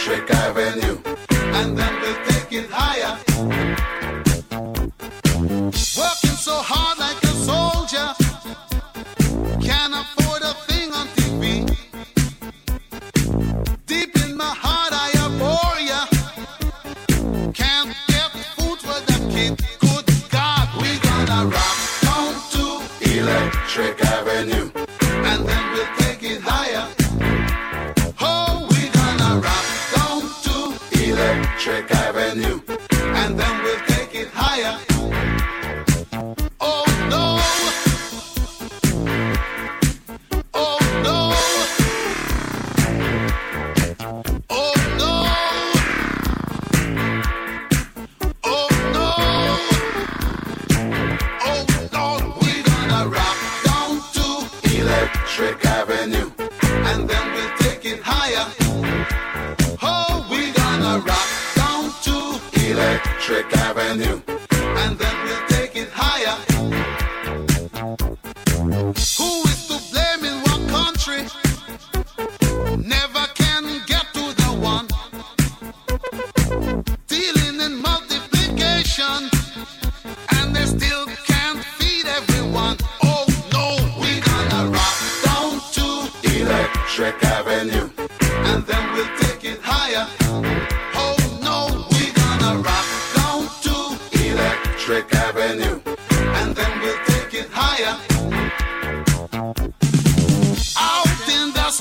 Magic Avenue.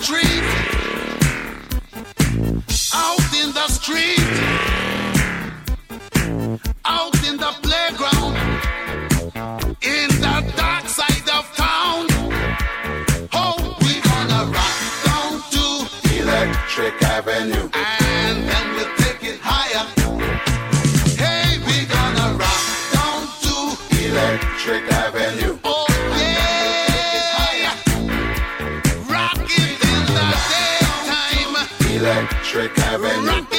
street, out in the street, out in the Electric Avenue.